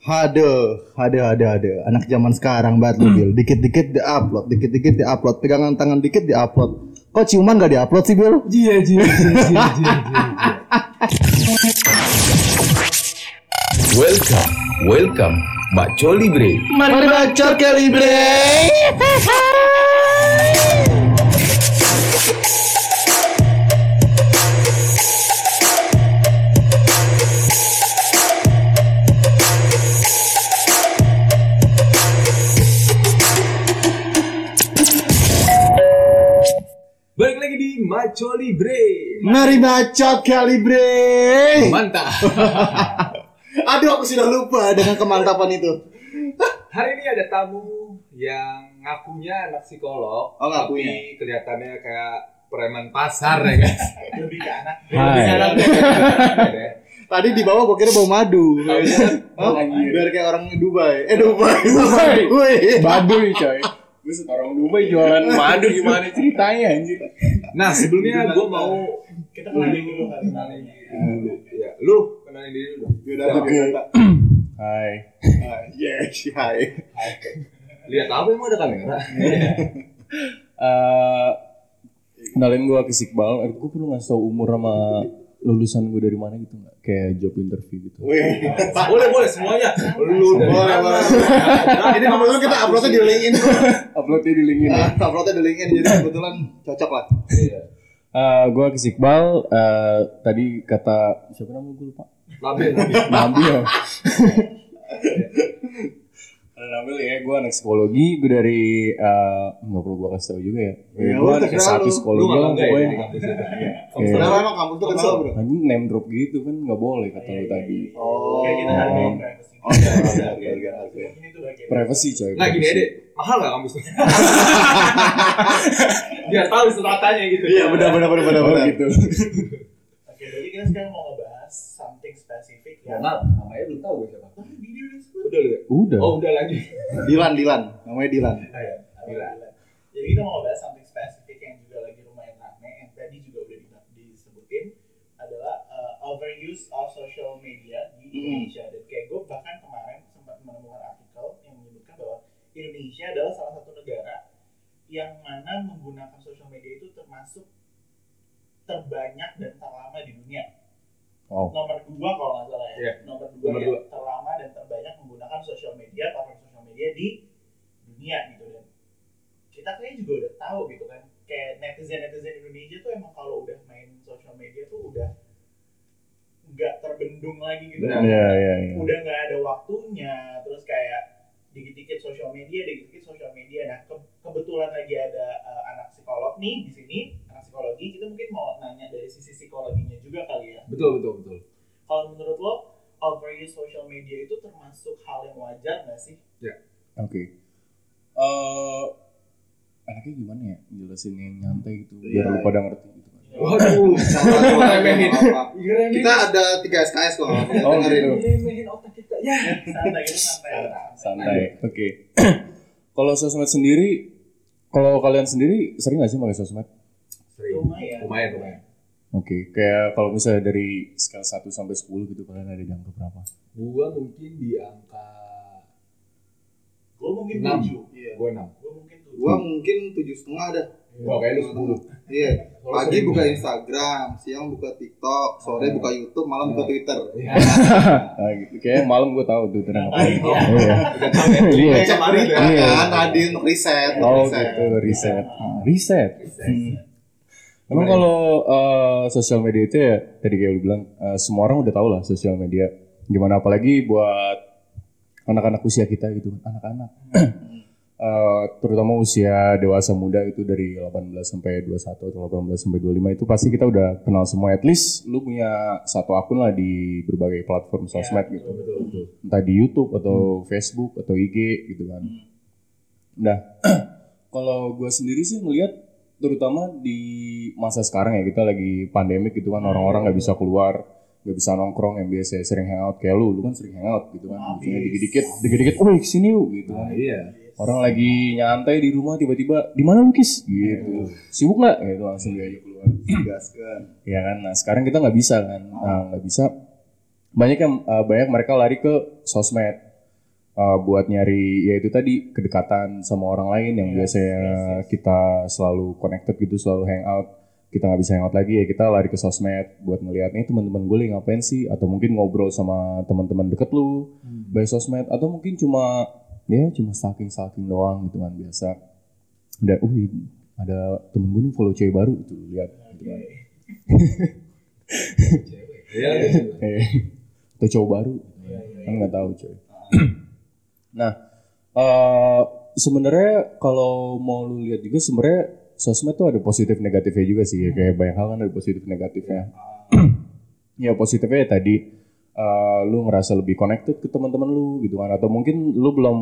Hade, hade, hade, hade. Anak zaman sekarang banget lu Bil. Dikit-dikit di-upload, dikit-dikit di-upload. Pegangan tangan dikit di-upload. Kok ciuman gak di-upload sih Bil? Iya, iya, iya, iya, iya, iya. Welcome, welcome, Maco Libre. Mari kali bre. Maco Libre. Mari bacot kali bre. Mantap. Aduh aku sudah lupa dengan kemantapan itu. Hari ini ada tamu yang ngakunya anak psikolog. Oh, ngakunya. Tapi kelihatannya kayak preman pasar ya guys. lebih ke anak Lebih ke anak ya. Tadi di bawah gua kira bau madu. Hah? Biar kayak orang Dubai. Eh Dubai. Dubai. Wih. Baduy coy Buset orang Dubai jualan madu gimana ceritanya anjir Nah sebelumnya gue mau kita kenalin dulu kan kenalin dulu. Ya, lu kenalin diri dulu. Biodata, biodata. Hai. Ah, Yes, hai. Lihat apa emang ada kamera? Eh, Kenalin gue ke Iqbal Eh, Gue perlu ngasih tau umur sama lulusan gue dari mana gitu nggak Kayak job interview gitu Wih. boleh boleh semuanya. Lu Boleh, boleh. Ini kebetulan kita uploadnya di LinkedIn. Uploadnya di link ini Ah, Uploadnya di LinkedIn jadi kebetulan cocok lah. Iya. Eh, Gue ke Iqbal eh, Tadi kata Siapa nama gue lupa. Nabil Ada Nabil ya, gue anak psikologi, gue dari eh, nggak perlu gue kasih tau juga ya. Ya, gue anak terserah S1 lu. psikologi lah ya pokoknya. itu? Iya. Kenapa emang kampus tuh kenal bro? Tadi name drop gitu kan nggak boleh kata lu tadi. Oh. kayak kita hargain privacy Oh, iya, iya, iya, iya, iya. ini tuh bagian Privacy coy. Nah gini deh, mahal nggak kampus tuh? Biar tahu seratanya gitu. Iya, benar benar benar benar. Oh benar. gitu. oke jadi kita sekarang mau ngebahas something spesifik ya namanya belum tahu gue siapa. Udah lu ya? Udah. Oh udah lagi. Dilan, Dilan. Namanya Dilan. Ayo. Gila. Jadi kita mau ngebahas something spesifik yang juga lagi lumayan rame yang tadi juga udah di- disebutin adalah uh, overuse of social media di Hmm. Indonesia dan kayak gue bahkan kemarin sempat menemukan artikel yang menyebutkan bahwa Indonesia adalah salah satu negara yang mana menggunakan social media itu termasuk terbanyak dan terlama di dunia Wow. nomor dua kalau nggak salah ya Iya. nomor dua Nomor yang dua. terlama dan terbanyak menggunakan sosial media platform sosial media di dunia gitu dan kita kayaknya juga udah tahu gitu kan kayak netizen netizen Indonesia tuh emang kalau udah main sosial media tuh udah nggak terbendung lagi gitu Benar. kan Iya iya iya. udah nggak ada waktunya terus kayak dikit-dikit sosial media dikit-dikit sosial media nah ke- kebetulan lagi ada uh, anak psikolog nih di sini anak psikologi kita mungkin mau nanya dari Betul betul betul. kalau menurut lo overuse social media itu termasuk hal yang wajar nggak sih? Oke. Eh enaknya gimana ya jelasin yang nyantai gitu biar Iya, lu pada ngerti gitu kan. Waduh. Kita ada tiga SKS kok. Oh, Dengerin. gitu. Remehin otak kita. Ya. Santai gitu santai. Santai. Oke. Kalau sosmed sendiri kalau kalian sendiri sering gak sih pakai sosmed? Sering. Lumayan. Lumayan lumayan. Oke, kayak kalau misalnya dari skala 1 sampai 10 gitu kalian ada di angka berapa? Gua mungkin di angka Gue mungkin Enam. tujuh. Iya. gua enam. Gue mungkin tujuh. Gua mungkin tujuh setengah ada. Gua kayak lu sepuluh. Iya. Kalau Pagi buka gua- Instagram, siang buka TikTok, sore Ah. buka YouTube, malam buka Twitter. Iya. Nah, gitu. Kayak malam gue tahu tuh tentang apa. Iya. Iya. Iya. Baca berita Iya. kan, tadi untuk riset, untuk Oh riset. gitu, riset. Ah, riset. Hmm. Emang kalau eh, sosial media itu ya tadi kayak lu bilang eh, semua orang udah tahu lah sosial media gimana apalagi buat anak-anak usia kita gitu anak-anak Eh, terutama usia dewasa muda itu dari 18 sampai 21 atau 18 sampai 25 itu pasti kita udah kenal semua at least lu punya satu akun lah di berbagai platform sosmed gitu Betul betul. entah di YouTube atau Facebook atau IG gitu kan. Nah, kalau gue sendiri sih melihat terutama di masa sekarang ya kita lagi pandemik gitu kan orang-orang nggak bisa keluar nggak bisa nongkrong yang biasa sering hangout kayak lu lu kan sering hangout gitu kan misalnya dikit-dikit dikit-dikit oh ke sini yuk gitu kan. Iya. orang lagi nyantai di rumah tiba-tiba di mana lu kis? Gitu. Sibuk nggak? Gitu langsung diajak keluar. Gaskan. ya kan? Nah sekarang kita nggak bisa kan. Nah, nggak bisa. Banyak yang eh, banyak mereka lari ke sosmed uh, buat nyari ya itu tadi kedekatan sama orang lain yang Yes, biasanya yes, yes. kita selalu connected gitu selalu hangout kita nggak bisa hangout lagi ya kita lari ke sosmed buat ngeliat nih teman-teman gue lagi ngapain sih? Atau mungkin ngobrol sama teman-teman deket lu by sosmed. Atau mungkin cuma ya cuma stalking stalking doang gitu kan biasa. Udah uh ada temen gue nih follow cewek baru itu lihat gitu kan. Iya. eh atau cowok baru kan. Nggak tahu coy nah eh sebenarnya kalau mau lu lihat juga sebenarnya sosmed tuh ada positif negatifnya juga sih. Ya. kayak banyak hal kan ada positif negatifnya. Ya positifnya ya tadi eh, lu ngerasa lebih connected ke teman-teman lu gitu kan. Atau mungkin lu belum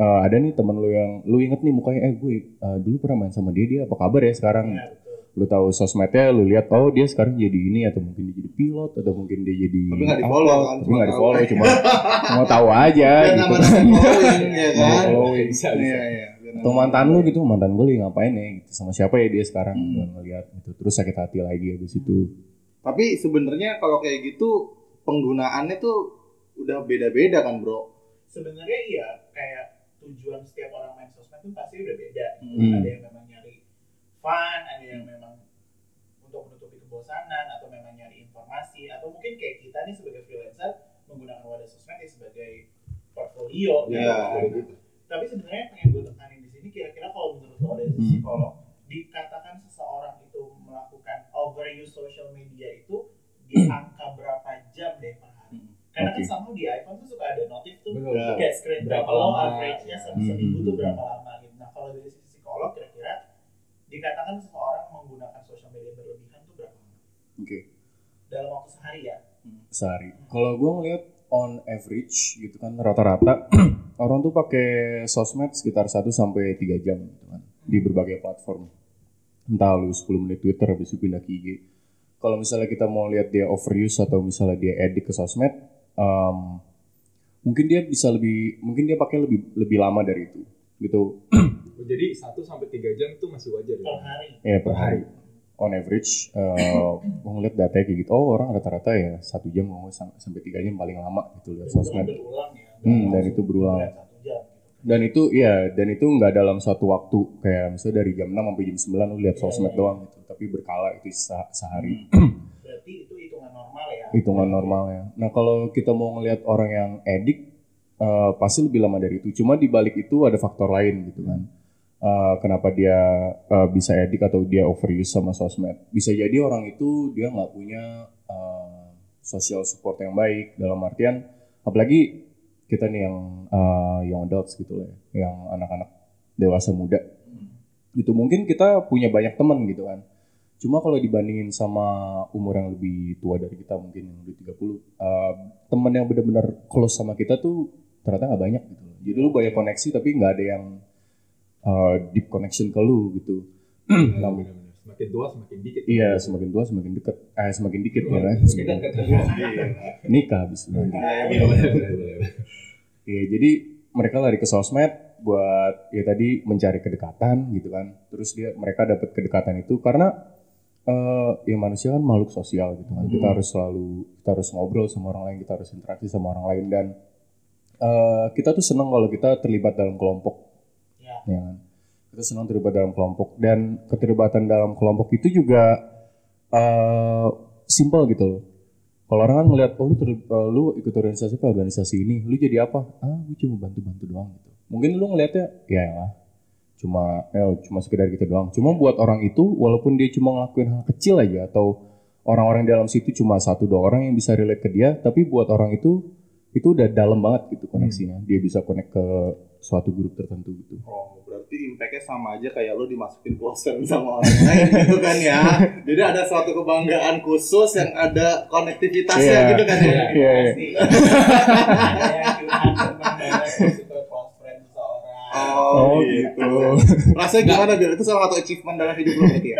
eh, ada nih teman lu yang lu inget nih mukanya eh gue eh, dulu pernah main sama dia dia apa kabar ya sekarang? Ya. Lu tahu sosmednya lu lihat oh dia sekarang jadi ini atau mungkin dia jadi pilot atau mungkin dia jadi Tapi nggak di-follow apa, kan, tapi cuma nggak di follow cuma mau tahu aja Biar gitu. following ya Mau kan? following. Bisa, bisa. iya iya atau mantan lu gitu mantan gue lagi ngapain ya gitu. Sama siapa ya dia sekarang Hmm. Gua ngeliat gitu. Terus sakit hati lagi habis itu. Tapi sebenarnya kalau kayak gitu penggunaannya tuh udah beda-beda kan bro? Sebenarnya iya kayak tujuan setiap orang main sosmed tuh pasti udah beda. Hmm. ada yang fun ada yang memang untuk menutupi kebosanan atau memang nyari informasi atau mungkin kayak kita nih sebagai freelancer menggunakan wadah sosmed ya sebagai portfolio gitu. gitu. tapi sebenarnya yang pengen gue tekanin di sini kira-kira kalau menurut lo dari Hmm. psikolog dikatakan seseorang itu melakukan overuse social media itu di angka berapa jam deh per hari karena kan Oke. sama di iPhone tuh suka ada notif tuh Betul. Ya. kayak screen Berapa lama? average-nya se- Hmm. seminggu tuh berapa lama gitu. Nah kalau dari sisi psikolog kira-kira dikatakan seseorang menggunakan sosial media berlebihan tuh berapa? Lama? oke. Dalam waktu sehari ya? sehari. Kalau gue ngeliat on average gitu kan rata-rata orang tuh pakai sosmed sekitar 1 sampai 3 jam gitu kan di berbagai platform. Entah lu 10 menit Twitter habis itu pindah ke IG kalau misalnya kita mau lihat dia overuse atau misalnya dia edit ke sosmed em, mungkin dia bisa lebih mungkin dia pakai lebih lebih lama dari itu gitu Jadi 1 sampai 3 jam itu masih wajar Per ya. hari? ya per hari on average eh gue ngeliat datanya kayak gitu oh orang rata-rata ya satu jam ngomong sampai tiga jam paling lama gitu lihat Dan itu sosmed berulang ya? Hmm, dan itu berulang. jam gitu. dan itu iya dan itu nggak dalam satu waktu kayak misalnya dari jam 6 sampai jam 9 lu lihat Iya, sosmed iya. doang gitu tapi berkala itu se- sehari Berarti itu hitungan normal ya? hitungan normalnya nah kalau kita mau ngelihat orang yang edik eh, pasti lebih lama dari itu cuma di balik itu ada faktor lain gitu kan Eh, kenapa dia eh, bisa edik atau dia overuse sama sosmed. Bisa jadi orang itu dia nggak punya eh, social support yang baik dalam artian apalagi kita nih yang eh, young adults gitu lah ya, yang anak-anak dewasa muda. Itu mungkin kita punya banyak teman gitu kan. Cuma kalau dibandingin sama umur yang lebih tua dari kita mungkin yang udah 30 eh, teman yang benar-benar close sama kita tuh ternyata nggak banyak gitu jadi lu banyak koneksi tapi nggak ada yang eh, deep connection ke lu gitu benar. Semakin tua semakin dikit. iya semakin tua semakin deket eh semakin dikit ya kan Semakin dekat. nikah habis benar. Iya, jadi mereka lari ke sosmed buat ya tadi mencari kedekatan gitu kan. Terus dia mereka dapat kedekatan itu karena eh ya manusia kan makhluk sosial gitu kan. Kita harus selalu kita harus ngobrol sama orang lain, kita harus interaksi sama orang lain dan eh kita tuh senang kalau kita terlibat dalam kelompok Ya. ya kan. Kita senang terlibat dalam kelompok dan keterlibatan dalam kelompok itu juga eh simple gitu loh. Kalau orang kan ngeliat, oh lu, terli- eh, lu ikut organisasi apa, organisasi ini, lu jadi apa? Ah, gue cuma bantu-bantu doang gitu. Mungkin lu ngeliatnya, ya lah, cuma, eh, cuma sekedar gitu doang. Cuma buat orang itu, walaupun dia cuma ngelakuin hal kecil aja, atau orang-orang dalam situ cuma satu dua orang yang bisa relate ke dia, tapi buat orang itu, itu udah dalam banget gitu koneksinya. Dia bisa connect ke suatu grup tertentu gitu. Oh, berarti impactnya sama aja kayak lu dimasukin friend sama orang lain gitu kan ya. Jadi ada suatu kebanggaan khusus yang ada konektivitasnya Iya. gitu kan ya. Iya, iya. Banget suka close friend seseorang. Oh, gitu. Rasanya gimana biar itu salah satu achievement dalam hidup lu berarti ya?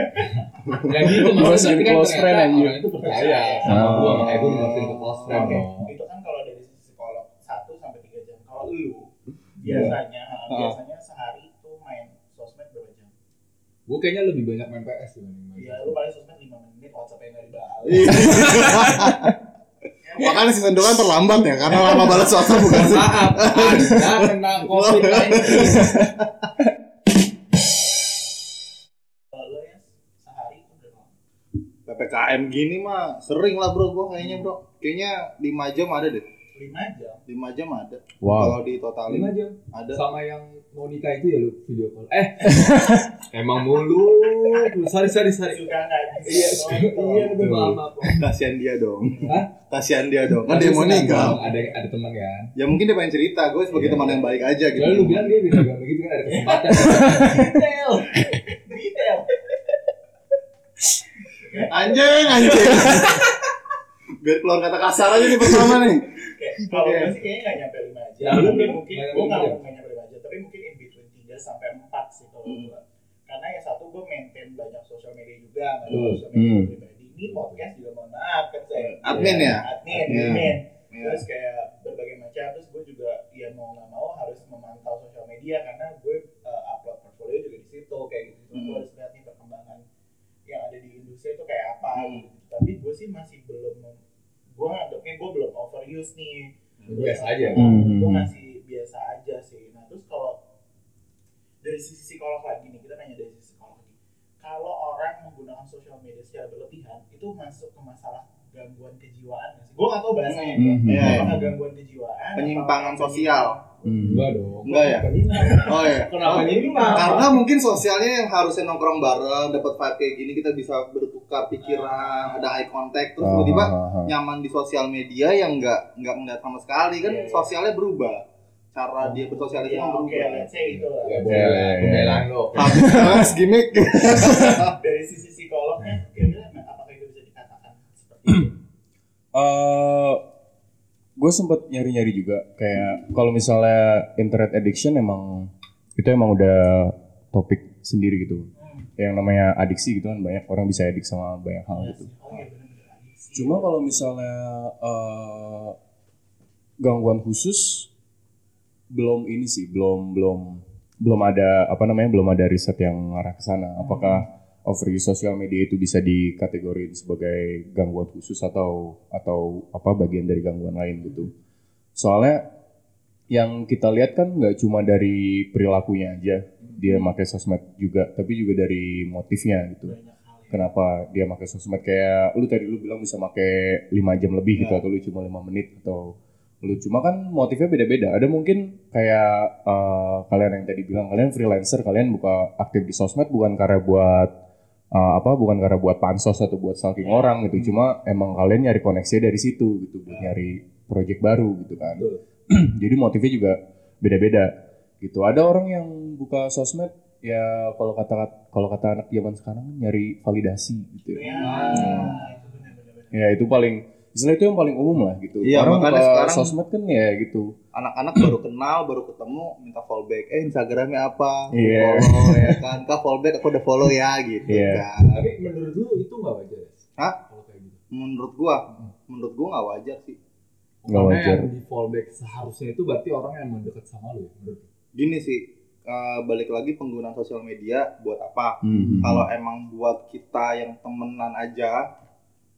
Gak gitu, maksudnya kan close friend, ternyata anjir. orang itu percaya sama Oh. gue, makanya gue dimasukin ke close friend. Oke, Oh. itu kan kalau dari sisi psikolog 1 sampai 3 jam. Kalau lu biasanya ha, Ah. biasanya sehari itu main sosmed berapa jam? Gue kayaknya lebih banyak main PS dibanding main Ya lu paling sosmed 5 menit, WhatsApp yang nggak dibalas. Iya. Makanya makanya season 2 kan terlambat ya karena lama balas WhatsApp bukan sih? Maaf, Anda kena COVID-19. Kalau lo ya? PPKM gini mah sering lah bro gua kayaknya bro. Kayaknya 5 jam ada deh. Lima jam. 5 jam ada. Wow. Kalau di totalin Lima jam. ada. Sama yang mau nikah itu ya lu video call. Eh, emang mulu. Sorry, sorry, sorry. Juga nggak bisa. Iya, iya, udah maaf, maaf. Kasihan dia dong. Hah? Kasihan dia dong. Kan dia mau nikah. Ada ada teman kan. Ya mungkin dia pengen cerita, gue sebagai Iya. teman yang baik aja gitu. Lalu lu bilang dia bisa bilang begitu kan ada kesempatan. Detail. Detail. Anjing, anjing. Biar keluar kata kasar aja nih pertama nih. Kalau gue sih kayaknya nggak nyampe lima jam. Ya, Mungkin mungkin gue nggak nggak nyampe lima jam, tapi mungkin in between tiga sampai empat sih kalau Hmm. gue. Karena yang satu gue maintain banyak sosial media juga, nggak Betul. sosial media Hmm. pribadi. Ini podcast juga mohon maaf kan saya. Admin ya? Admin, Iya. admin. Iya. Terus kayak berbagai macam. Terus gue juga ya mau nggak mau harus memantau sosial media karena gue uh, upload portfolio juga di situ kayak gitu. Gue Hmm. harus lihat nih perkembangan yang ada di industri itu kayak apa. Hmm. gitu. Tapi gue sih masih belum, gue nganggapnya gue belum overuse nih. Biasa aja. Hmm. Gue masih biasa aja sih. Nah terus kalau dari sisi psikolog lagi nih, kita nanya dari sisi psikolog lagi. Kalau orang menggunakan sosial media secara berlebihan, itu masuk ke masalah gangguan kejiwaan nggak sih? Gue nggak tahu bahasanya. Hmm. Iya, iya. Apakah gangguan kejiwaan? Penyimpangan sosial. Hmm. Enggak dong. Enggak ya? Oh iya. Kenapa Oh, nyimpang? Karena mungkin sosialnya yang harusnya nongkrong bareng, dapat vibe kayak gini kita bisa bertukar pikiran, ada eye contact, terus tiba-tiba Ah, ah, ah. nyaman di sosial media yang nggak nggak ngeliat sama sekali kan Iya, iya. sosialnya berubah, cara dia bersosialisasi Ya, kan oke, berubah. let's say itu lah. Ya boleh lah, pembelaan lo. Habis gimmick. Dari sisi psikolognya, kira-kira apakah itu bisa dikatakan seperti itu? eh gue sempet nyari-nyari juga kayak kalau misalnya internet addiction emang itu emang udah topik sendiri gitu Hmm. Yang namanya adiksi gitu kan banyak orang bisa edik sama banyak hal gitu. Cuma kalau misalnya eh, gangguan khusus belum ini sih belum belum belum ada apa namanya belum ada riset yang ngarah ke sana. Apakah overuse sosial media itu bisa dikategorin sebagai gangguan khusus atau atau apa bagian dari gangguan lain gitu. Soalnya yang kita lihat kan nggak cuma dari perilakunya aja dia pakai sosmed juga tapi juga dari motifnya gitu. Ya. kenapa dia pakai sosmed? Kayak lu tadi lu bilang bisa pakai 5 jam lebih gitu Ya. atau lu cuma lima menit atau lu cuma kan motifnya beda-beda. Ada mungkin kayak eh, kalian yang tadi bilang kalian freelancer kalian buka aktif di sosmed bukan karena buat eh, apa bukan karena buat pansos atau buat stalking orang gitu. Cuma emang kalian nyari koneksi dari situ gitu buat nyari project baru gitu kan. Jadi motifnya juga beda-beda gitu ada orang yang buka sosmed ya kalau kata kalau kata anak zaman sekarang nyari validasi gitu Ya, ya itu benar-benar. ya itu paling istilah itu yang paling umum lah gitu Iya, orang makanya buka sekarang- sosmed kan ya gitu Anak-anak baru kenal, baru ketemu, minta follow back. Eh Instagramnya apa? Iya. Follow ya kan? Kak follow back, aku udah follow ya gitu Iya. kan. Tapi menurut lu itu nggak wajar ya? Hah? Gitu. Menurut gua, menurut gua nggak wajar sih. Nggak Karena wajar. yang di fallback seharusnya itu berarti orang yang mendekat sama lu ya menurut. Gini sih, eh, balik lagi penggunaan sosial media buat apa? Mhm. Kalau emang buat kita yang temenan aja,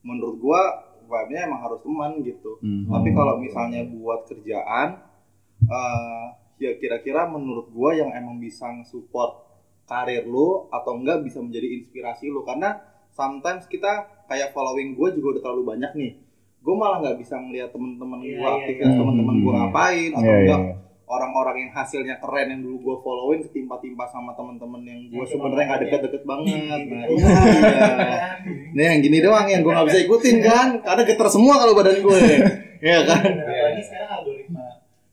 menurut gua vibe-nya emang harus teman gitu. Mhm. Tapi kalau misalnya buat kerjaan, eh, ya kira-kira menurut gua yang emang bisa support karir lu atau enggak bisa menjadi inspirasi lu karena sometimes kita kayak following gua juga udah terlalu banyak nih. Gue malah nggak bisa ngeliat temen-temen Iya, gua iya, aktivitas iya. temen-temen gua Hmm. ngapain atau Iya, iya, enggak iya. Orang-orang yang hasilnya keren yang dulu gua followin ketimpa-timpa sama temen-temen yang gua Yang cuma sebenarnya nggak deket-deket banget. Gitu. Nah, iya. Ini yang gini doang yang gue nggak bisa ikutin kan, karena geter semua kalau badan gue. Iya kan? Apalagi sekarang algoritma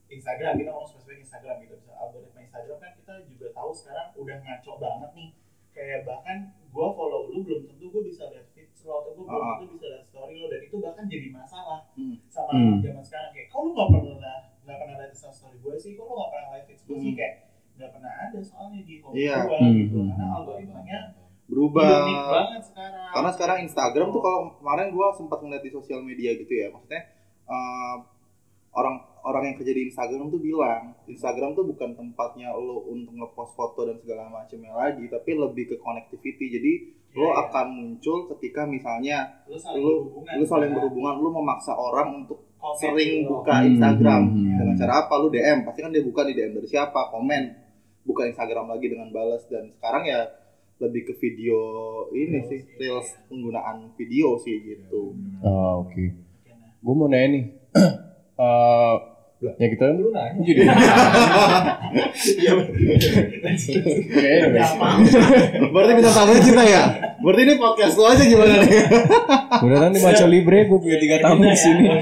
Instagram kita ngomong spesifik Instagram gitu algoritma Instagram kan kita juga tahu sekarang udah ngaco banget nih kayak bahkan gua follow lu belum tentu gue bisa lihat feed lo atau gue belum Ah. tentu bisa lihat story lo dan itu bahkan jadi masalah Hmm. sama Hmm. zaman sekarang kayak kok lu nggak pernah nggak pernah lihat Insta story gue sih kok lu nggak pernah lihat feed gue sih Hmm. kayak nggak pernah ada soalnya di home Iya. gua Hmm, gitu karena hmm. algoritmanya Berubah. banget sekarang Karena sekarang Instagram tuh kalau kemarin gue sempat ngeliat di sosial media gitu ya, maksudnya eh, orang orang yang kerja di Instagram tuh bilang Instagram tuh bukan tempatnya lo untuk ngepost foto dan segala macamnya lagi, tapi lebih ke connectivity. Jadi lo Iya, iya. akan muncul ketika misalnya lu saling lu berhubungan lu saling kan? berhubungan, lu memaksa orang untuk sering gitu. buka Hmm, Instagram hmm, hmm. dengan cara apa lu DM pasti kan dia buka di DM dari siapa komen buka Instagram lagi dengan balas dan sekarang ya lebih ke video ini sih reels penggunaan video sih gitu Ah, oke. Nah. Gue mau nanya nih. Eh, ya kita Lu nanya. jadi Iya. Kayaknya Ya, apa? berarti bisa tamunya kita ya berarti ini podcast lu aja gimana nih Mudah-mudahan di Maco Libre gue punya tiga tamu di sini.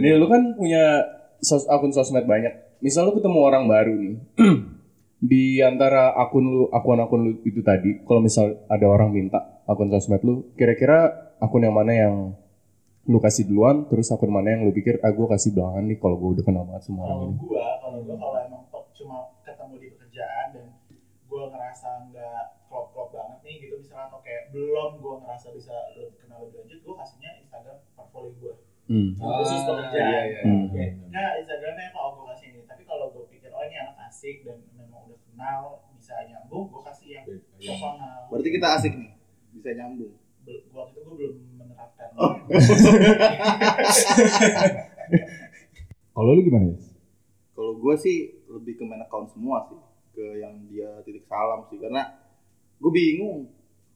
Nih lu kan punya sos akun sosmed banyak. Misal lu ketemu orang baru nih. di antara akun lu akun-akun lu itu tadi, kalau misal ada orang minta akun sosmed lu, kira-kira akun yang mana yang lu kasih duluan, terus akun mana yang lu pikir ah gue kasih belakangan nih kalau gue udah kenal banget semua orang ini. gua kalau gua kalau emang pe- cuma ketemu di pekerjaan dan gua ngerasa nggak klop-klop banget nih gitu misalnya atau kayak belum gua ngerasa bisa lebih kenal lebih lanjut gua kasihnya Instagram portfolio gua Hmm. khusus pekerjaan iya, iya, Hmm. oke. nah Instagramnya kalau gua kasih ini tapi kalau gua pikir oh ini anak asik dan memang udah kenal bisa nyambung gua kasih yang Iya. personal berarti kita asik nih bisa nyambung Bel- gua waktu itu gua belum menerapkan Kalau lu gimana ya? kalau gue sih lebih ke main account semua sih ke yang dia titik salam sih karena gue bingung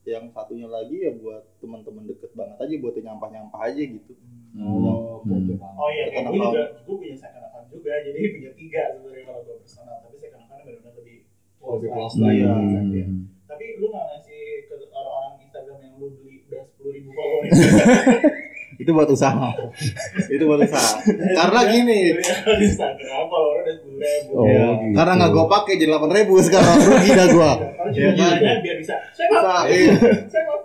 yang satunya lagi ya buat teman-teman deket banget aja buat yang nyampah-nyampah aja gitu Oh, oke, oke, paham. Oh iya, kayak gue juga, gue punya second account juga, jadi punya tiga sebenarnya kalau gue personal, tapi second account benar-benar lebih Lebih close lah. lah ya. Hmm. Tapi lu nggak ngasih ke orang-orang Instagram yang lu sepuluh ribu follower itu buat usaha itu buat usaha karena gini Instagram follower udah sepuluh ribu. Oh, ya, gitu. karena nggak gue pakai jadi delapan ribu sekarang rugi dah gue Iya, kan? biar bisa, saya mau, Bisa, iya. saya mau.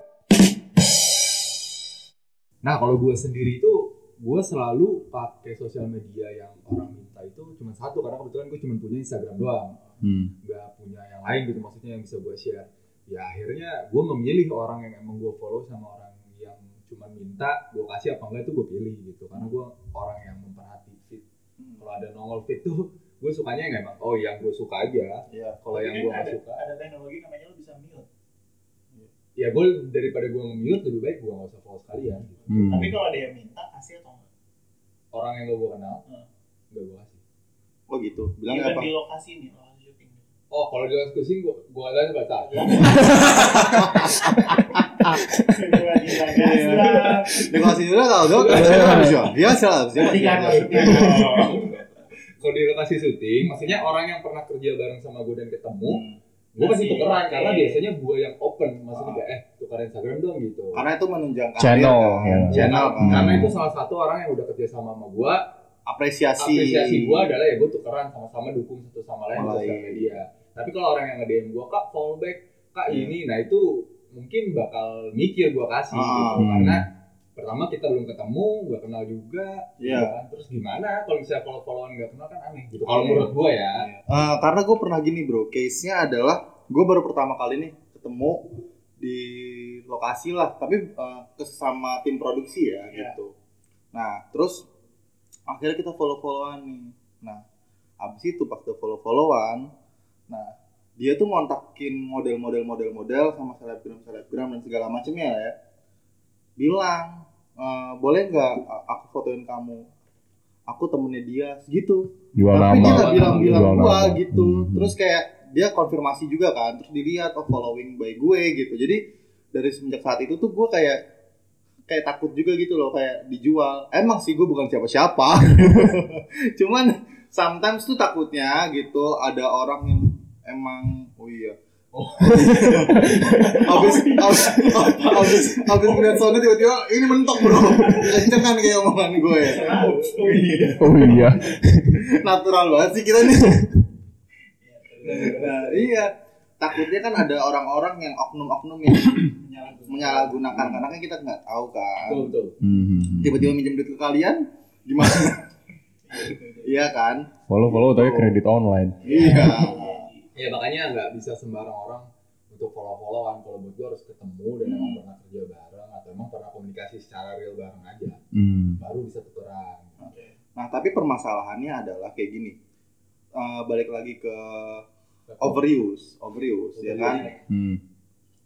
Nah, kalau gue sendiri itu gue selalu pakai sosial media yang orang minta itu cuma satu karena kebetulan gue cuma punya Instagram doang, Hmm. nggak punya yang lain gitu maksudnya yang bisa gue share. Ya akhirnya gue memilih orang yang emang gue follow sama orang yang cuma minta gue kasih apa enggak itu gue pilih gitu karena gue orang yang memperhati fit. Kalau ada nongol fit tuh gue sukanya yang emang oh yang gue suka aja. Iya. Kalau yang Tapi gue kan nggak suka, ada teknologi namanya lu bisa mute. ya gue daripada gue nge-mute lebih baik gue nggak usah follow sekalian. Gitu. Hmm. Tapi kalau ada yang minta, kasih atau enggak? Orang yang gak gue kenal, Hmm. nggak gue kasih. oh gitu bilang Even apa di lokasi nih. Oh, kalau di gue gue ada baca. Gua di Instagram. Dikasih dulu tau dong biasa biasa Tadi kan maksudnya. Kalau di lokasi syuting, maksudnya orang yang pernah kerja bareng sama gue dan ketemu, Hmm. gue pasti Masih, tukeran karena biasanya gue yang open, maksudnya Ah. kayak eh tukeran Instagram dong gitu. karena itu menunjang karir, Channel, kan. ya. channel kan Karena itu salah satu orang yang udah kerja sama sama gue, apresiasi apresiasi gue adalah ya gue tukeran sama-sama dukung satu sama lain di sosial media. Tapi kalau orang yang nge-DM gue, kak follow back, kak Hmm. ini, nah itu mungkin bakal mikir gue kasih Ah. gitu. Hmm. Karena pertama kita belum ketemu, gak kenal juga, Iya. gitu kan. Terus gimana kalau misalnya follow followan gak kenal kan aneh gitu. Kalau Aneh. menurut gue ya. Eh, karena gue pernah gini bro, case-nya adalah gue baru pertama kali nih ketemu di lokasi lah, tapi eh, kesama tim produksi ya Iya. gitu. Nah terus akhirnya kita follow-followan nih. Nah abis itu pas udah follow-followan, nah dia tuh ngontakin model-model model-model sama selebgram selebgram dan segala macamnya ya. Bilang "Eh, boleh nggak aku fotoin kamu? Aku temennya dia segitu Jual tapi nama. dia nggak bilang-bilang gua nama. gitu Hmm. terus kayak dia konfirmasi juga kan terus dilihat oh following by gue gitu jadi dari semenjak saat itu tuh gue kayak kayak takut juga gitu loh kayak dijual emang sih gue bukan siapa-siapa cuman sometimes tuh takutnya gitu ada orang yang emang oh iya Oh. abis abis abis abis ngeliat sono tiba-tiba ini mentok bro kenceng kan kayak omongan gue ya Oh iya. Oh iya. natural banget sih kita nih Nah, iya. Takutnya kan ada orang-orang yang oknum-oknum yang menyalahgunakan karena kan kita nggak tahu kan. Betul betul. Hmm. Tiba-tiba minjem duit ke kalian gimana? iya kan? Follow follow tapi kredit online. Iya. Ya makanya nggak bisa sembarang orang untuk follow followan. Kalau buat gue harus ketemu dan emang Hmm. pernah kerja bareng atau emang pernah komunikasi secara real bareng aja. Hmm. Baru bisa tukeran. Nah, tapi permasalahannya adalah kayak gini. Eh, balik lagi ke overuse, overuse ya kan? Hmm.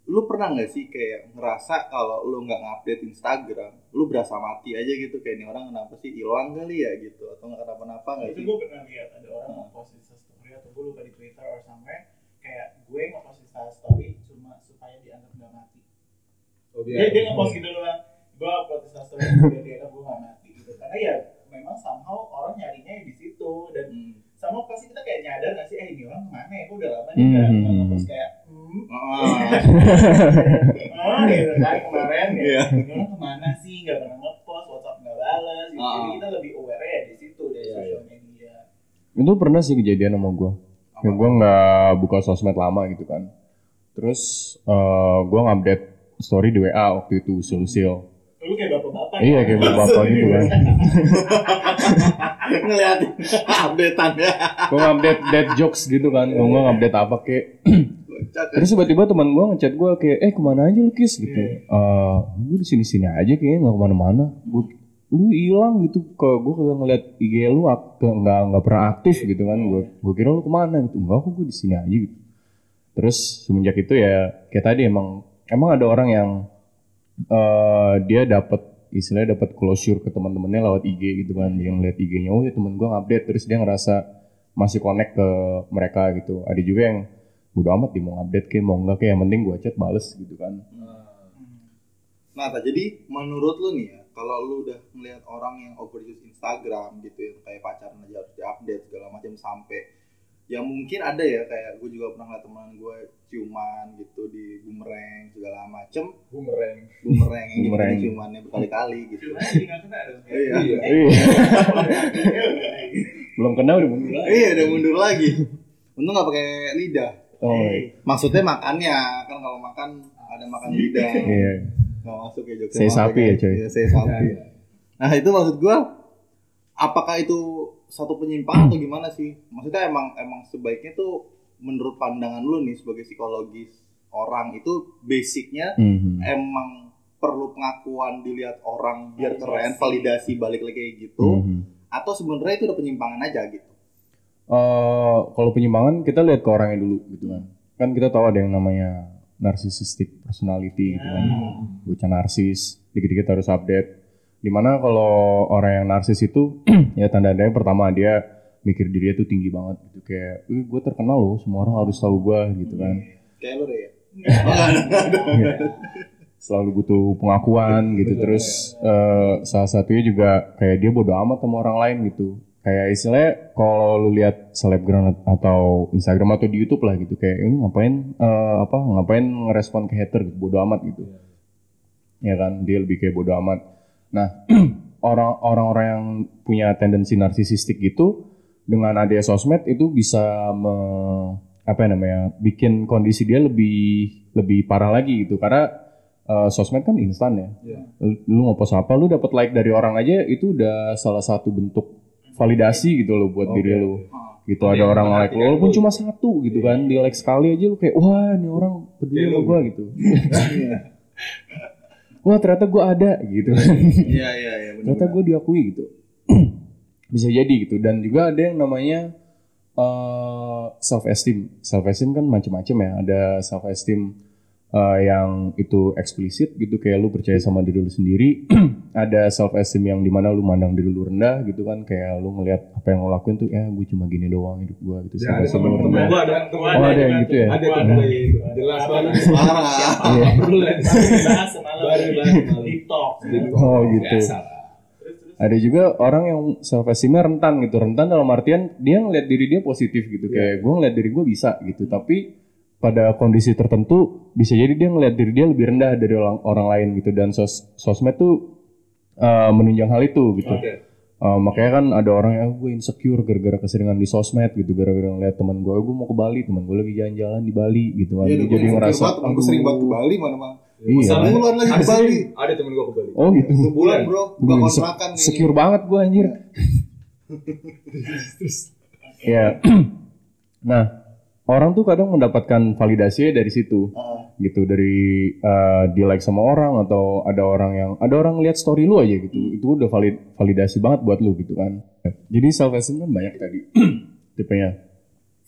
lu pernah nggak sih kayak ngerasa kalau lu nggak ngupdate Instagram, lu berasa mati aja gitu kayak ini orang kenapa sih hilang kali ya gitu atau nggak kenapa-napa nggak itu sih? gue pernah lihat ada orang nge-post Insta story atau gue lupa di Twitter or somewhere kayak gue nge-post Insta story cuma supaya dianggap nggak mati. Oh, dia dia nge-post gitu doang. Gue upload Insta story supaya dianggap gue nggak mati gitu. Karena ya memang somehow orang nyarinya di situ dan Hmm. sama pasti kita kayak nyadar nggak sih eh ini orang ke mana ya? Kok udah lama nih nggak Hmm. nggak nge-post kayak hmm. Ah, oh. Gitu kan kemarin ya? Iya. ini orang ke mana sih? Nggak pernah nge-post WhatsApp nggak balas gitu. jadi Ah. kita lebih aware ya di situ dari Iya, sosial media Itu pernah sih kejadian sama gue. Ya, gue nggak buka sosmed lama gitu kan. Terus eh gue ngupdate story di WA waktu itu usil-usil. lu kayak bapak-bapak Iya ya? kayak bapak gitu kan. ngeliatin updatean ya. Gue ngupdate dead jokes gitu kan. Gue nggak ngupdate apa kayak. Terus tiba-tiba teman gue ngechat gue kayak, eh ke mana aja lu kis gitu. Eh gue di sini-sini aja kayaknya nggak ke mana-mana. Gue lu hilang gitu. Ke gue kagak ngeliat IG lu nggak nggak pernah aktif gitu kan. Gue gue kira lu ke mana gitu. Enggak kok gue di sini aja gitu. Terus semenjak itu ya kayak tadi emang emang ada orang yang eh dia dapat istilahnya dapat closure ke teman-temannya lewat IG gitu kan. Dia ngeliat IG-nya oh ya temen gue update terus dia ngerasa masih connect ke mereka gitu. Ada juga yang udah amat dia mau update kayak mau enggak kayak yang penting gue chat bales gitu kan. Nah, jadi menurut lu nih ya, kalau lu udah melihat orang yang overuse Instagram gitu yang kayak pacaran aja harus diupdate segala macam sampai ya mungkin ada ya kayak gue juga pernah ngeliat teman gue ciuman gitu di bumerang segala macem Boomerang. bumerang yang gitu Bumerang. ciumannya berkali-kali gitu kena dong Iya. Iya. iya belum kenal udah mundur lagi. iya udah mundur lagi untung nggak pakai lidah oh iya. maksudnya makannya kan kalau makan ada makan lidah iya nggak masuk ya jokesnya Saya ya, sapi ya, coy. Iya, saya sapi nah itu maksud gua apakah itu satu penyimpangan atau gimana sih maksudnya emang emang sebaiknya tuh menurut pandangan lu nih sebagai psikologis orang itu basicnya Mhm. emang perlu pengakuan dilihat orang biar keren validasi balik lagi kayak gitu Mhm. atau sebenarnya itu udah penyimpangan aja gitu Eh, kalau penyimpangan kita lihat ke orangnya dulu gitu kan. Kan kita tahu ada yang namanya narcissistic personality gitu kan. Bocah narsis, dikit-dikit harus update. Di mana kalau orang yang narsis itu ya tanda-tandanya pertama dia mikir dirinya tuh tinggi banget gitu kayak, "Wih, gue terkenal loh, semua orang harus tahu gue gitu kan." kayak lu deh ya Iya. Selalu butuh pengakuan gitu. Terus eh, salah satunya juga kayak dia bodo amat sama orang lain gitu. Kayak istilahnya kalau lu lihat selebgram atau Instagram atau di YouTube lah gitu kayak ini ngapain eh, apa ngapain ngerespon ke hater gitu bodo amat gitu. Ya kan dia lebih kayak bodo amat. Nah, orang orang-orang yang punya tendensi narsisistik gitu dengan adanya sosmed itu bisa me- apa ya namanya bikin kondisi dia lebih lebih parah lagi gitu karena eh, sosmed kan instan ya Iya. lu, lu ngepost apa lu dapat like dari orang aja itu udah salah satu bentuk validasi gitu loh buat Oke, diri lu. Oke. gitu Ada orang like lu memperhatikan walaupun lu cuma satu gitu kan di like sekali aja lu kayak wah ini orang peduli sama gua gitu. Wah ternyata gua ada gitu. Iya iya iya bener ternyata gue diakui gitu. Bisa jadi gitu. Dan juga ada yang namanya self esteem self esteem kan macam-macam ya. Ada self esteem yang itu eksplisit gitu kayak lu percaya sama diri lu sendiri ada self esteem yang di mana lu mandang diri lu rendah gitu kan kayak lu ngelihat apa yang lu lakuin tuh ya gue cuma gini doang hidup gue gitu Ya, ada temen-temen rendah. gua ada temen Oh, ada yang gitu ya? Ada kayak gitu. Jelas banget. parah Iya. Perlu lah. bahas semalam Baru di talk Oh, gitu. Ada juga orang yang self esteemnya rentan gitu rentan dalam artian dia ngeliat diri dia positif gitu kayak gue ngeliat diri gue bisa gitu tapi pada kondisi tertentu bisa jadi dia ngeliat diri dia lebih rendah dari orang, orang lain gitu dan sos sosmed tuh uh, menunjang hal itu gitu Oke. Uh, makanya kan ada orang yang gue insecure gara-gara keseringan di sosmed gitu gara-gara ngeliat teman gue gue mau ke Bali teman gue lagi jalan-jalan di Bali gitu kan Iya, jadi ngerasa Gue sering banget ke. Bali mana mah. Iya. Sebulan lagi ke Bali. Ada temen gua ke Bali. oh gitu Sebulan bro, buka Gue kontrakan nih. secure banget gue anjir. ya. nah, orang tuh kadang mendapatkan validasi dari situ. Ah, Gitu dari eh, di like sama orang atau ada orang yang ada orang lihat story lu aja gitu. Itu udah valid validasi banget buat lu gitu kan. Jadi self esteem kan banyak tadi tipenya.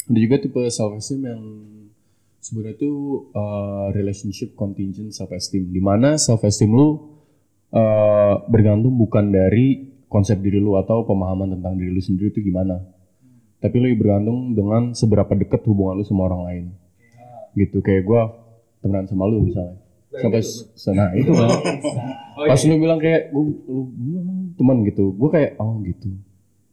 Ada juga tipe self esteem yang sebenarnya itu uh, relationship contingent self esteem di mana self esteem lu uh, bergantung bukan dari konsep diri lu atau pemahaman tentang diri lu sendiri itu gimana tapi lu bergantung dengan seberapa dekat hubungan lu sama orang lain. Gitu kayak gua temenan sama lu misalnya. Sampai sana itu. Kan pas iya. lu bilang kayak gua lu, teman gitu. Gua kayak oh gitu.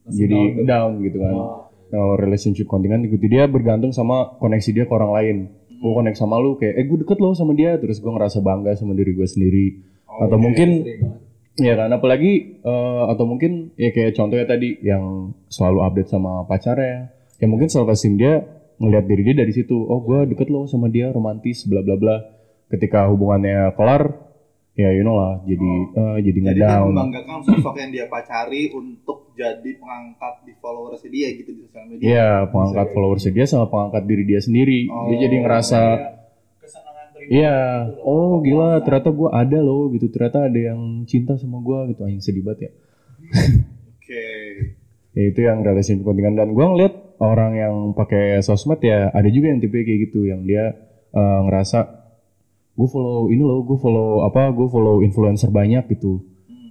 Jadi down gitu kan. Oh, Nah, kalau relationship kontingan gitu. Dia bergantung sama koneksi dia ke orang lain. Gue connect sama lu kayak, eh gue deket loh sama dia, terus gue ngerasa bangga sama diri gue sendiri. Oh, atau iya, mungkin, sering banget. ya kan, apalagi eh, atau mungkin ya kayak contohnya tadi yang selalu update sama pacarnya. Ya mungkin self esteem dia ngelihat diri dia dari situ. Oh gue deket loh sama dia, romantis, bla bla bla. Ketika hubungannya kelar, ya you know lah, jadi eh, jadi Jadi dia ngedown. membanggakan sosok yang dia pacari untuk jadi pengangkat di followers dia gitu di sosial media. Iya, pengangkat followers dia sama pengangkat diri dia sendiri. Dia Oh, jadi ngerasa kesenangan pribadi Iya, loh. oh gila ternyata gue ada loh gitu, ternyata ada yang cinta sama gue gitu, anjing sedih banget ya. Oke. Ya itu yang relationship kontingan dan gue ngeliat orang yang pakai sosmed ya ada juga yang tipe kayak gitu, yang dia eh, ngerasa gue follow ini loh, gue follow apa, gue follow influencer banyak gitu.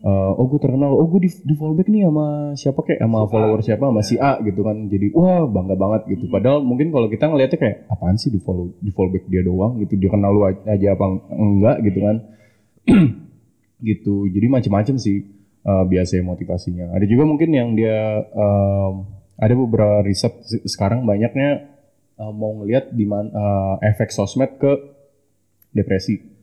Eh, oh gue terkenal, oh gue di, di follow back nih sama siapa kayak sama follower siapa? Sama si A gitu kan, jadi wah bangga banget gitu. Padahal mungkin kalau kita ngeliatnya kayak apaan sih di follow di follow back dia doang? Gitu, dia kenal lu aja apa enggak gitu kan. gitu. Jadi macam-macam sih uh, biasanya motivasinya. Ada juga mungkin yang dia um, ada beberapa riset se- sekarang banyaknya uh, mau ngelihat di mana uh, efek sosmed ke depresi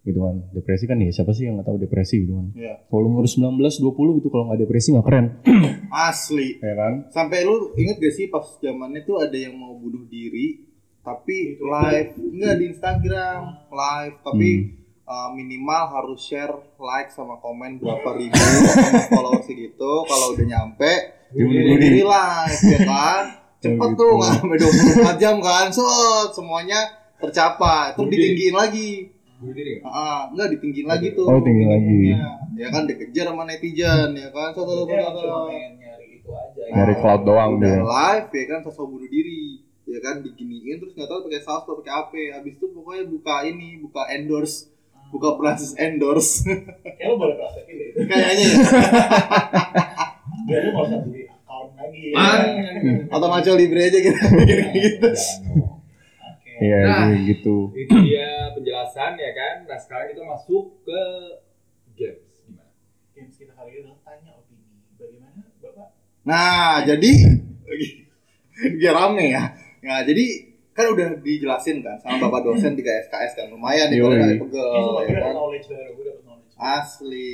gitu kan. Depresi kan ya siapa sih yang nggak tahu depresi gitu kan. Iya. kalau umur 19 20 gitu kalau nggak depresi nggak keren Asli. ya kan? Sampai lu inget gak sih pas zamannya tuh ada yang mau bunuh diri tapi live enggak di Instagram live tapi uh, minimal harus share like sama komen berapa ribu followers gitu kalau udah nyampe bunuh diri. diri. live ya kan? Cepet Oh, gitu. tuh nggak sampai 24 jam kan? Set semuanya tercapai. Terus ditinggiin lagi Bunuh diri nggak? Ah, enggak ditinggiin lagi tuh. Oh, tinggiin lagi. Ya kan dikejar sama netizen ya kan. Satu satu nyari itu aja ya. Nyari cloud doang Udah dia. live ya kan sosok bunuh diri. Ya kan diginiin terus nggak tahu pakai saus atau pakai apa. Habis itu pokoknya buka ini, buka endorse, buka proses endorse. Kayak lo boleh praktekin deh itu. Kayaknya ya. Biar lu nggak usah beli account lagi. ya. Atau maco libre aja gitu. gitu. Iya Nah. kayak gitu Itu dia penjelasan ya kan. Nah sekarang kita masuk ke games gimana? Games kita kali ini adalah tanya opini. Bagaimana Bapak? Nah, jadi biar rame ya. Nah, jadi kan udah dijelasin kan sama Bapak dosen di SKS kan lumayan nih kalau pegel ya kan. dapet knowledge baru, gue dapet knowledge baru. asli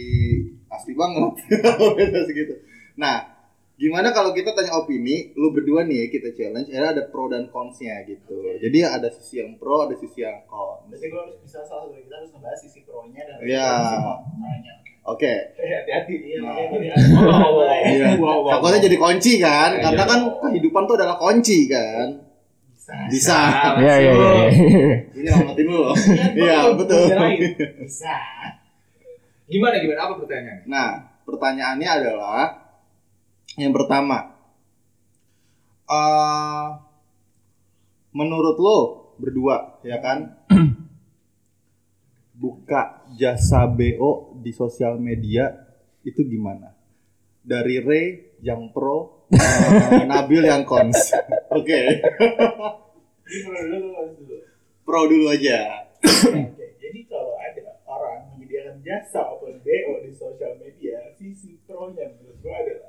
asli banget segitu nah gimana kalau kita tanya opini lu berdua nih ya kita challenge ya ada pro dan consnya gitu jadi ada sisi yang pro ada sisi yang cons Berarti gue harus bisa salah satu dari kita harus ngebahas sisi pro-nya dan Iya. sisi kontranya. oke Eh, hati-hati. Iya, Nah. Iya. wow, takutnya jadi kunci kan Iya, karena iya. kan kehidupan tuh adalah kunci kan Bisa. bisa Iya iya iya ini ngamatin lu loh iya betul Bisa. Gimana gimana? Apa pertanyaannya? Nah, pertanyaannya adalah yang pertama, eh menurut lo berdua ya kan, buka jasa BO di sosial media itu gimana? Dari Ray yang pro, eh, Nabil yang cons. Oke, Ini pro dulu, pro aja. Jadi kalau ada orang menyediakan jasa open BO di sosial media, sisi pro-nya menurut gue adalah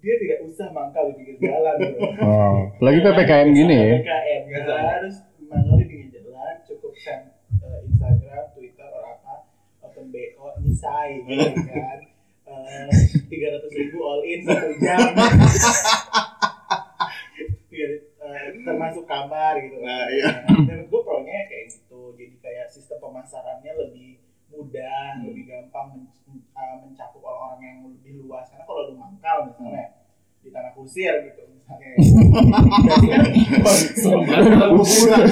dia tidak usah mangkal di pinggir jalan bro. oh, lagi ppkm gini ya PPKM nggak harus mangkal di pinggir jalan, cukup send eh, Instagram, Twitter, atau apa, open BO, nyisai gitu kan. Tiga ratus ribu all in satu jam. Eh, termasuk kamar gitu. Nah, iya. Menurut gue pro-nya kayak gitu. Jadi kayak sistem pemasarannya lebih mudah, Hmm. lebih gampang men- uh, mencakup orang-orang yang lebih luas. Karena kalau lu mangkal misalnya di tanah kusir gitu misalnya. berarti kan konsumen,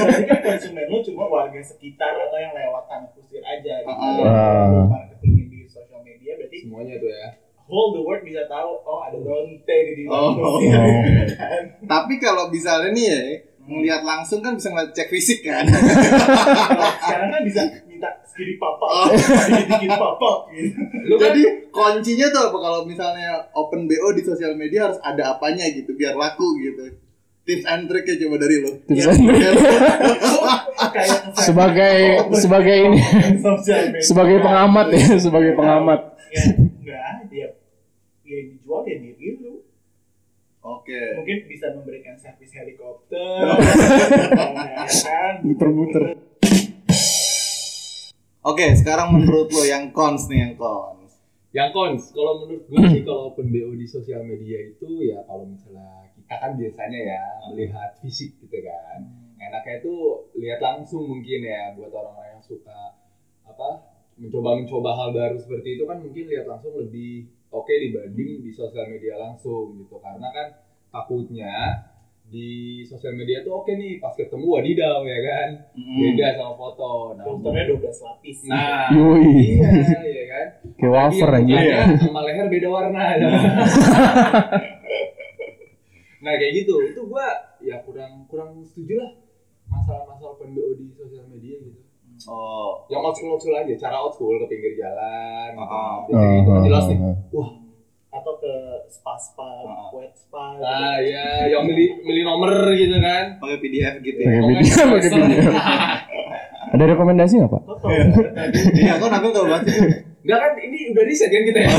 berarti kan konsumen lu cuma warga sekitar atau yang lewat tanah kusir aja gitu. Ah. Kalau lu marketingnya di sosial media berarti Semuanya tuh ya. whole the world bisa tahu oh ada lonte di Oh. tanah kusir. Tapi kalau misalnya nih ya, ngelihat langsung kan bisa ngeliat cek fisik kan Sekarang kan bisa minta segini papa, dikit-dikit papa gitu. Lu kan jadi kuncinya tuh apa kalau misalnya open bo di sosial media harus ada apanya gitu biar laku gitu tips and triknya coba dari lo Tips Iya. and trick. Sebagai sebagai ini sebagai pengamat ya sebagai pengamat Ya, enggak, dia ya dijual ya diri lu. oke Mungkin bisa memberikan servis helikopter. ya kan? muter-muter oke sekarang menurut lo yang cons nih yang cons. Yang cons kalau menurut gue sih kalau open BO di sosial media itu ya kalau misalnya kita kan biasanya ya melihat fisik gitu kan. Enaknya itu lihat langsung mungkin ya buat orang-orang yang suka apa mencoba-mencoba hal baru seperti itu kan mungkin lihat langsung lebih oke dibanding di sosial media langsung gitu. Karena kan takutnya di sosial media tuh oke nih pas ketemu wadidaw ya kan Mm. beda sama foto nah, Filternya 12 lapis. nah Yoi. iya ya kan kayak wafer aja mukanya sama leher beda warna nah kayak gitu itu gua ya kurang kurang setuju lah masalah-masalah open BO di sosial media gitu oh yang old school old school aja cara old school ke pinggir jalan gitu. Ah. Biasanya itu kan jelas nih Ah, wah Atau ke spa-spa, Ah. wet spa. ah ya yang milih milih nomor gitu kan. Pakai pdf gitu Pakai ya video, pakai video. ada rekomendasi nggak pak? Kan iya kok nabil tau banget sih Enggak kan ini udah riset kan kita ya?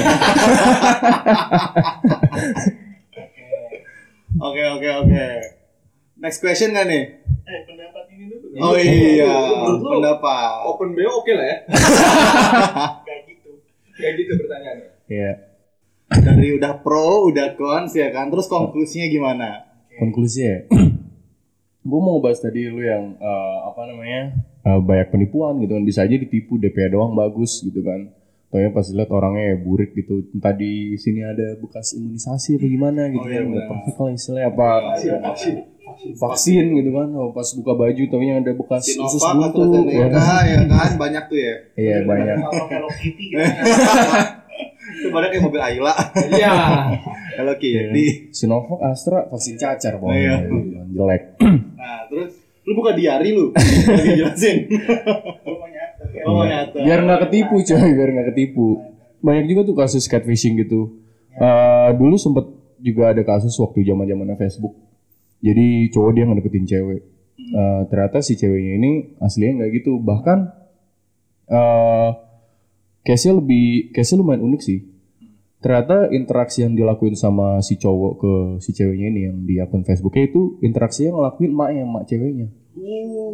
Oke oke oke. Next question kan nih? Eh, pendapat ini dulu. oh iya pendapat. open BO oke lah ya. Kayak gitu. kayak gitu pertanyaannya. Iya. Dari udah pro udah cons ya kan? Terus konklusinya gimana? Konklusi ya gue mau bahas tadi lu yang eh, apa namanya eh, banyak penipuan gitu kan. Bisa aja ditipu DP doang bagus gitu kan. Taunya pas lihat orangnya ya burik gitu. Entah di sini ada bekas imunisasi apa gimana gitu Oh, iya, kan nggak benar. perfect lah istilahnya apa? Vaksin gitu kan. Oh, pas buka baju taunya ada bekas usus Sinovac buntu. ya kan? Ya kan? Banyak tuh ya. Iya banyak. Atau Hello Kitty gitu. banyak kayak mobil Ayla. Iya. Hello Kitty Sinovac Astra vaksin cacar Oh, iya. jelek. Nah terus lu buka diari lu. Lagi jelasin oh nyata biar nggak ketipu coy biar nggak ketipu. Banyak juga tuh kasus catfishing gitu. Eh, dulu sempet juga ada kasus waktu zaman zamannya Facebook. Jadi cowok dia ngedeketin cewek. Eh, ternyata si ceweknya ini aslinya nggak gitu. Bahkan eh case-nya lebih case-nya lumayan unik sih ternyata interaksi yang dilakuin sama si cowok ke si ceweknya ini yang di akun Facebooknya itu interaksinya ngelakuin emaknya emak ceweknya.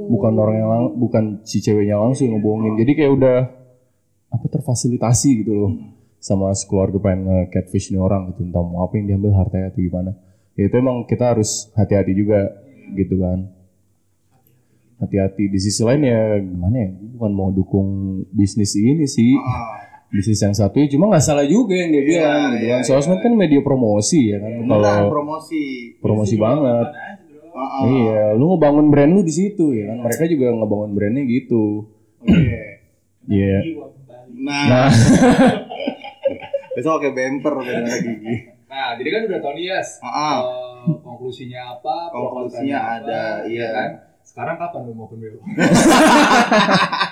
Bukan orang yang lang- bukan si ceweknya langsung yang ngebohongin. Jadi kayak udah apa terfasilitasi gitu loh. Sama sekeluarga pengen nge-catfish nih orang gitu entah mau apa yang diambil hartanya atau gimana. Ya itu emang kita harus hati-hati juga gitu kan. Hati-hati. Di sisi lain ya gimana ya bukan mau dukung bisnis ini sih. Ah, bisnis yang satu ya cuma nggak salah juga yang dia bilang gitu iya, kan sosmed kan media promosi ya kan beneran kalau promosi promosi banget ah. iya lu ngebangun brand lu di situ ya kan mereka juga ngebangun brandnya gitu oke iya Jiwa kembali. nah, nah besok bumper dengan gigi Nah, jadi kan udah tahu nih Yas. Ah, ah. Eh, konklusinya apa? Konklusinya ada, iya. ya kan? Sekarang kapan lu mau open BO?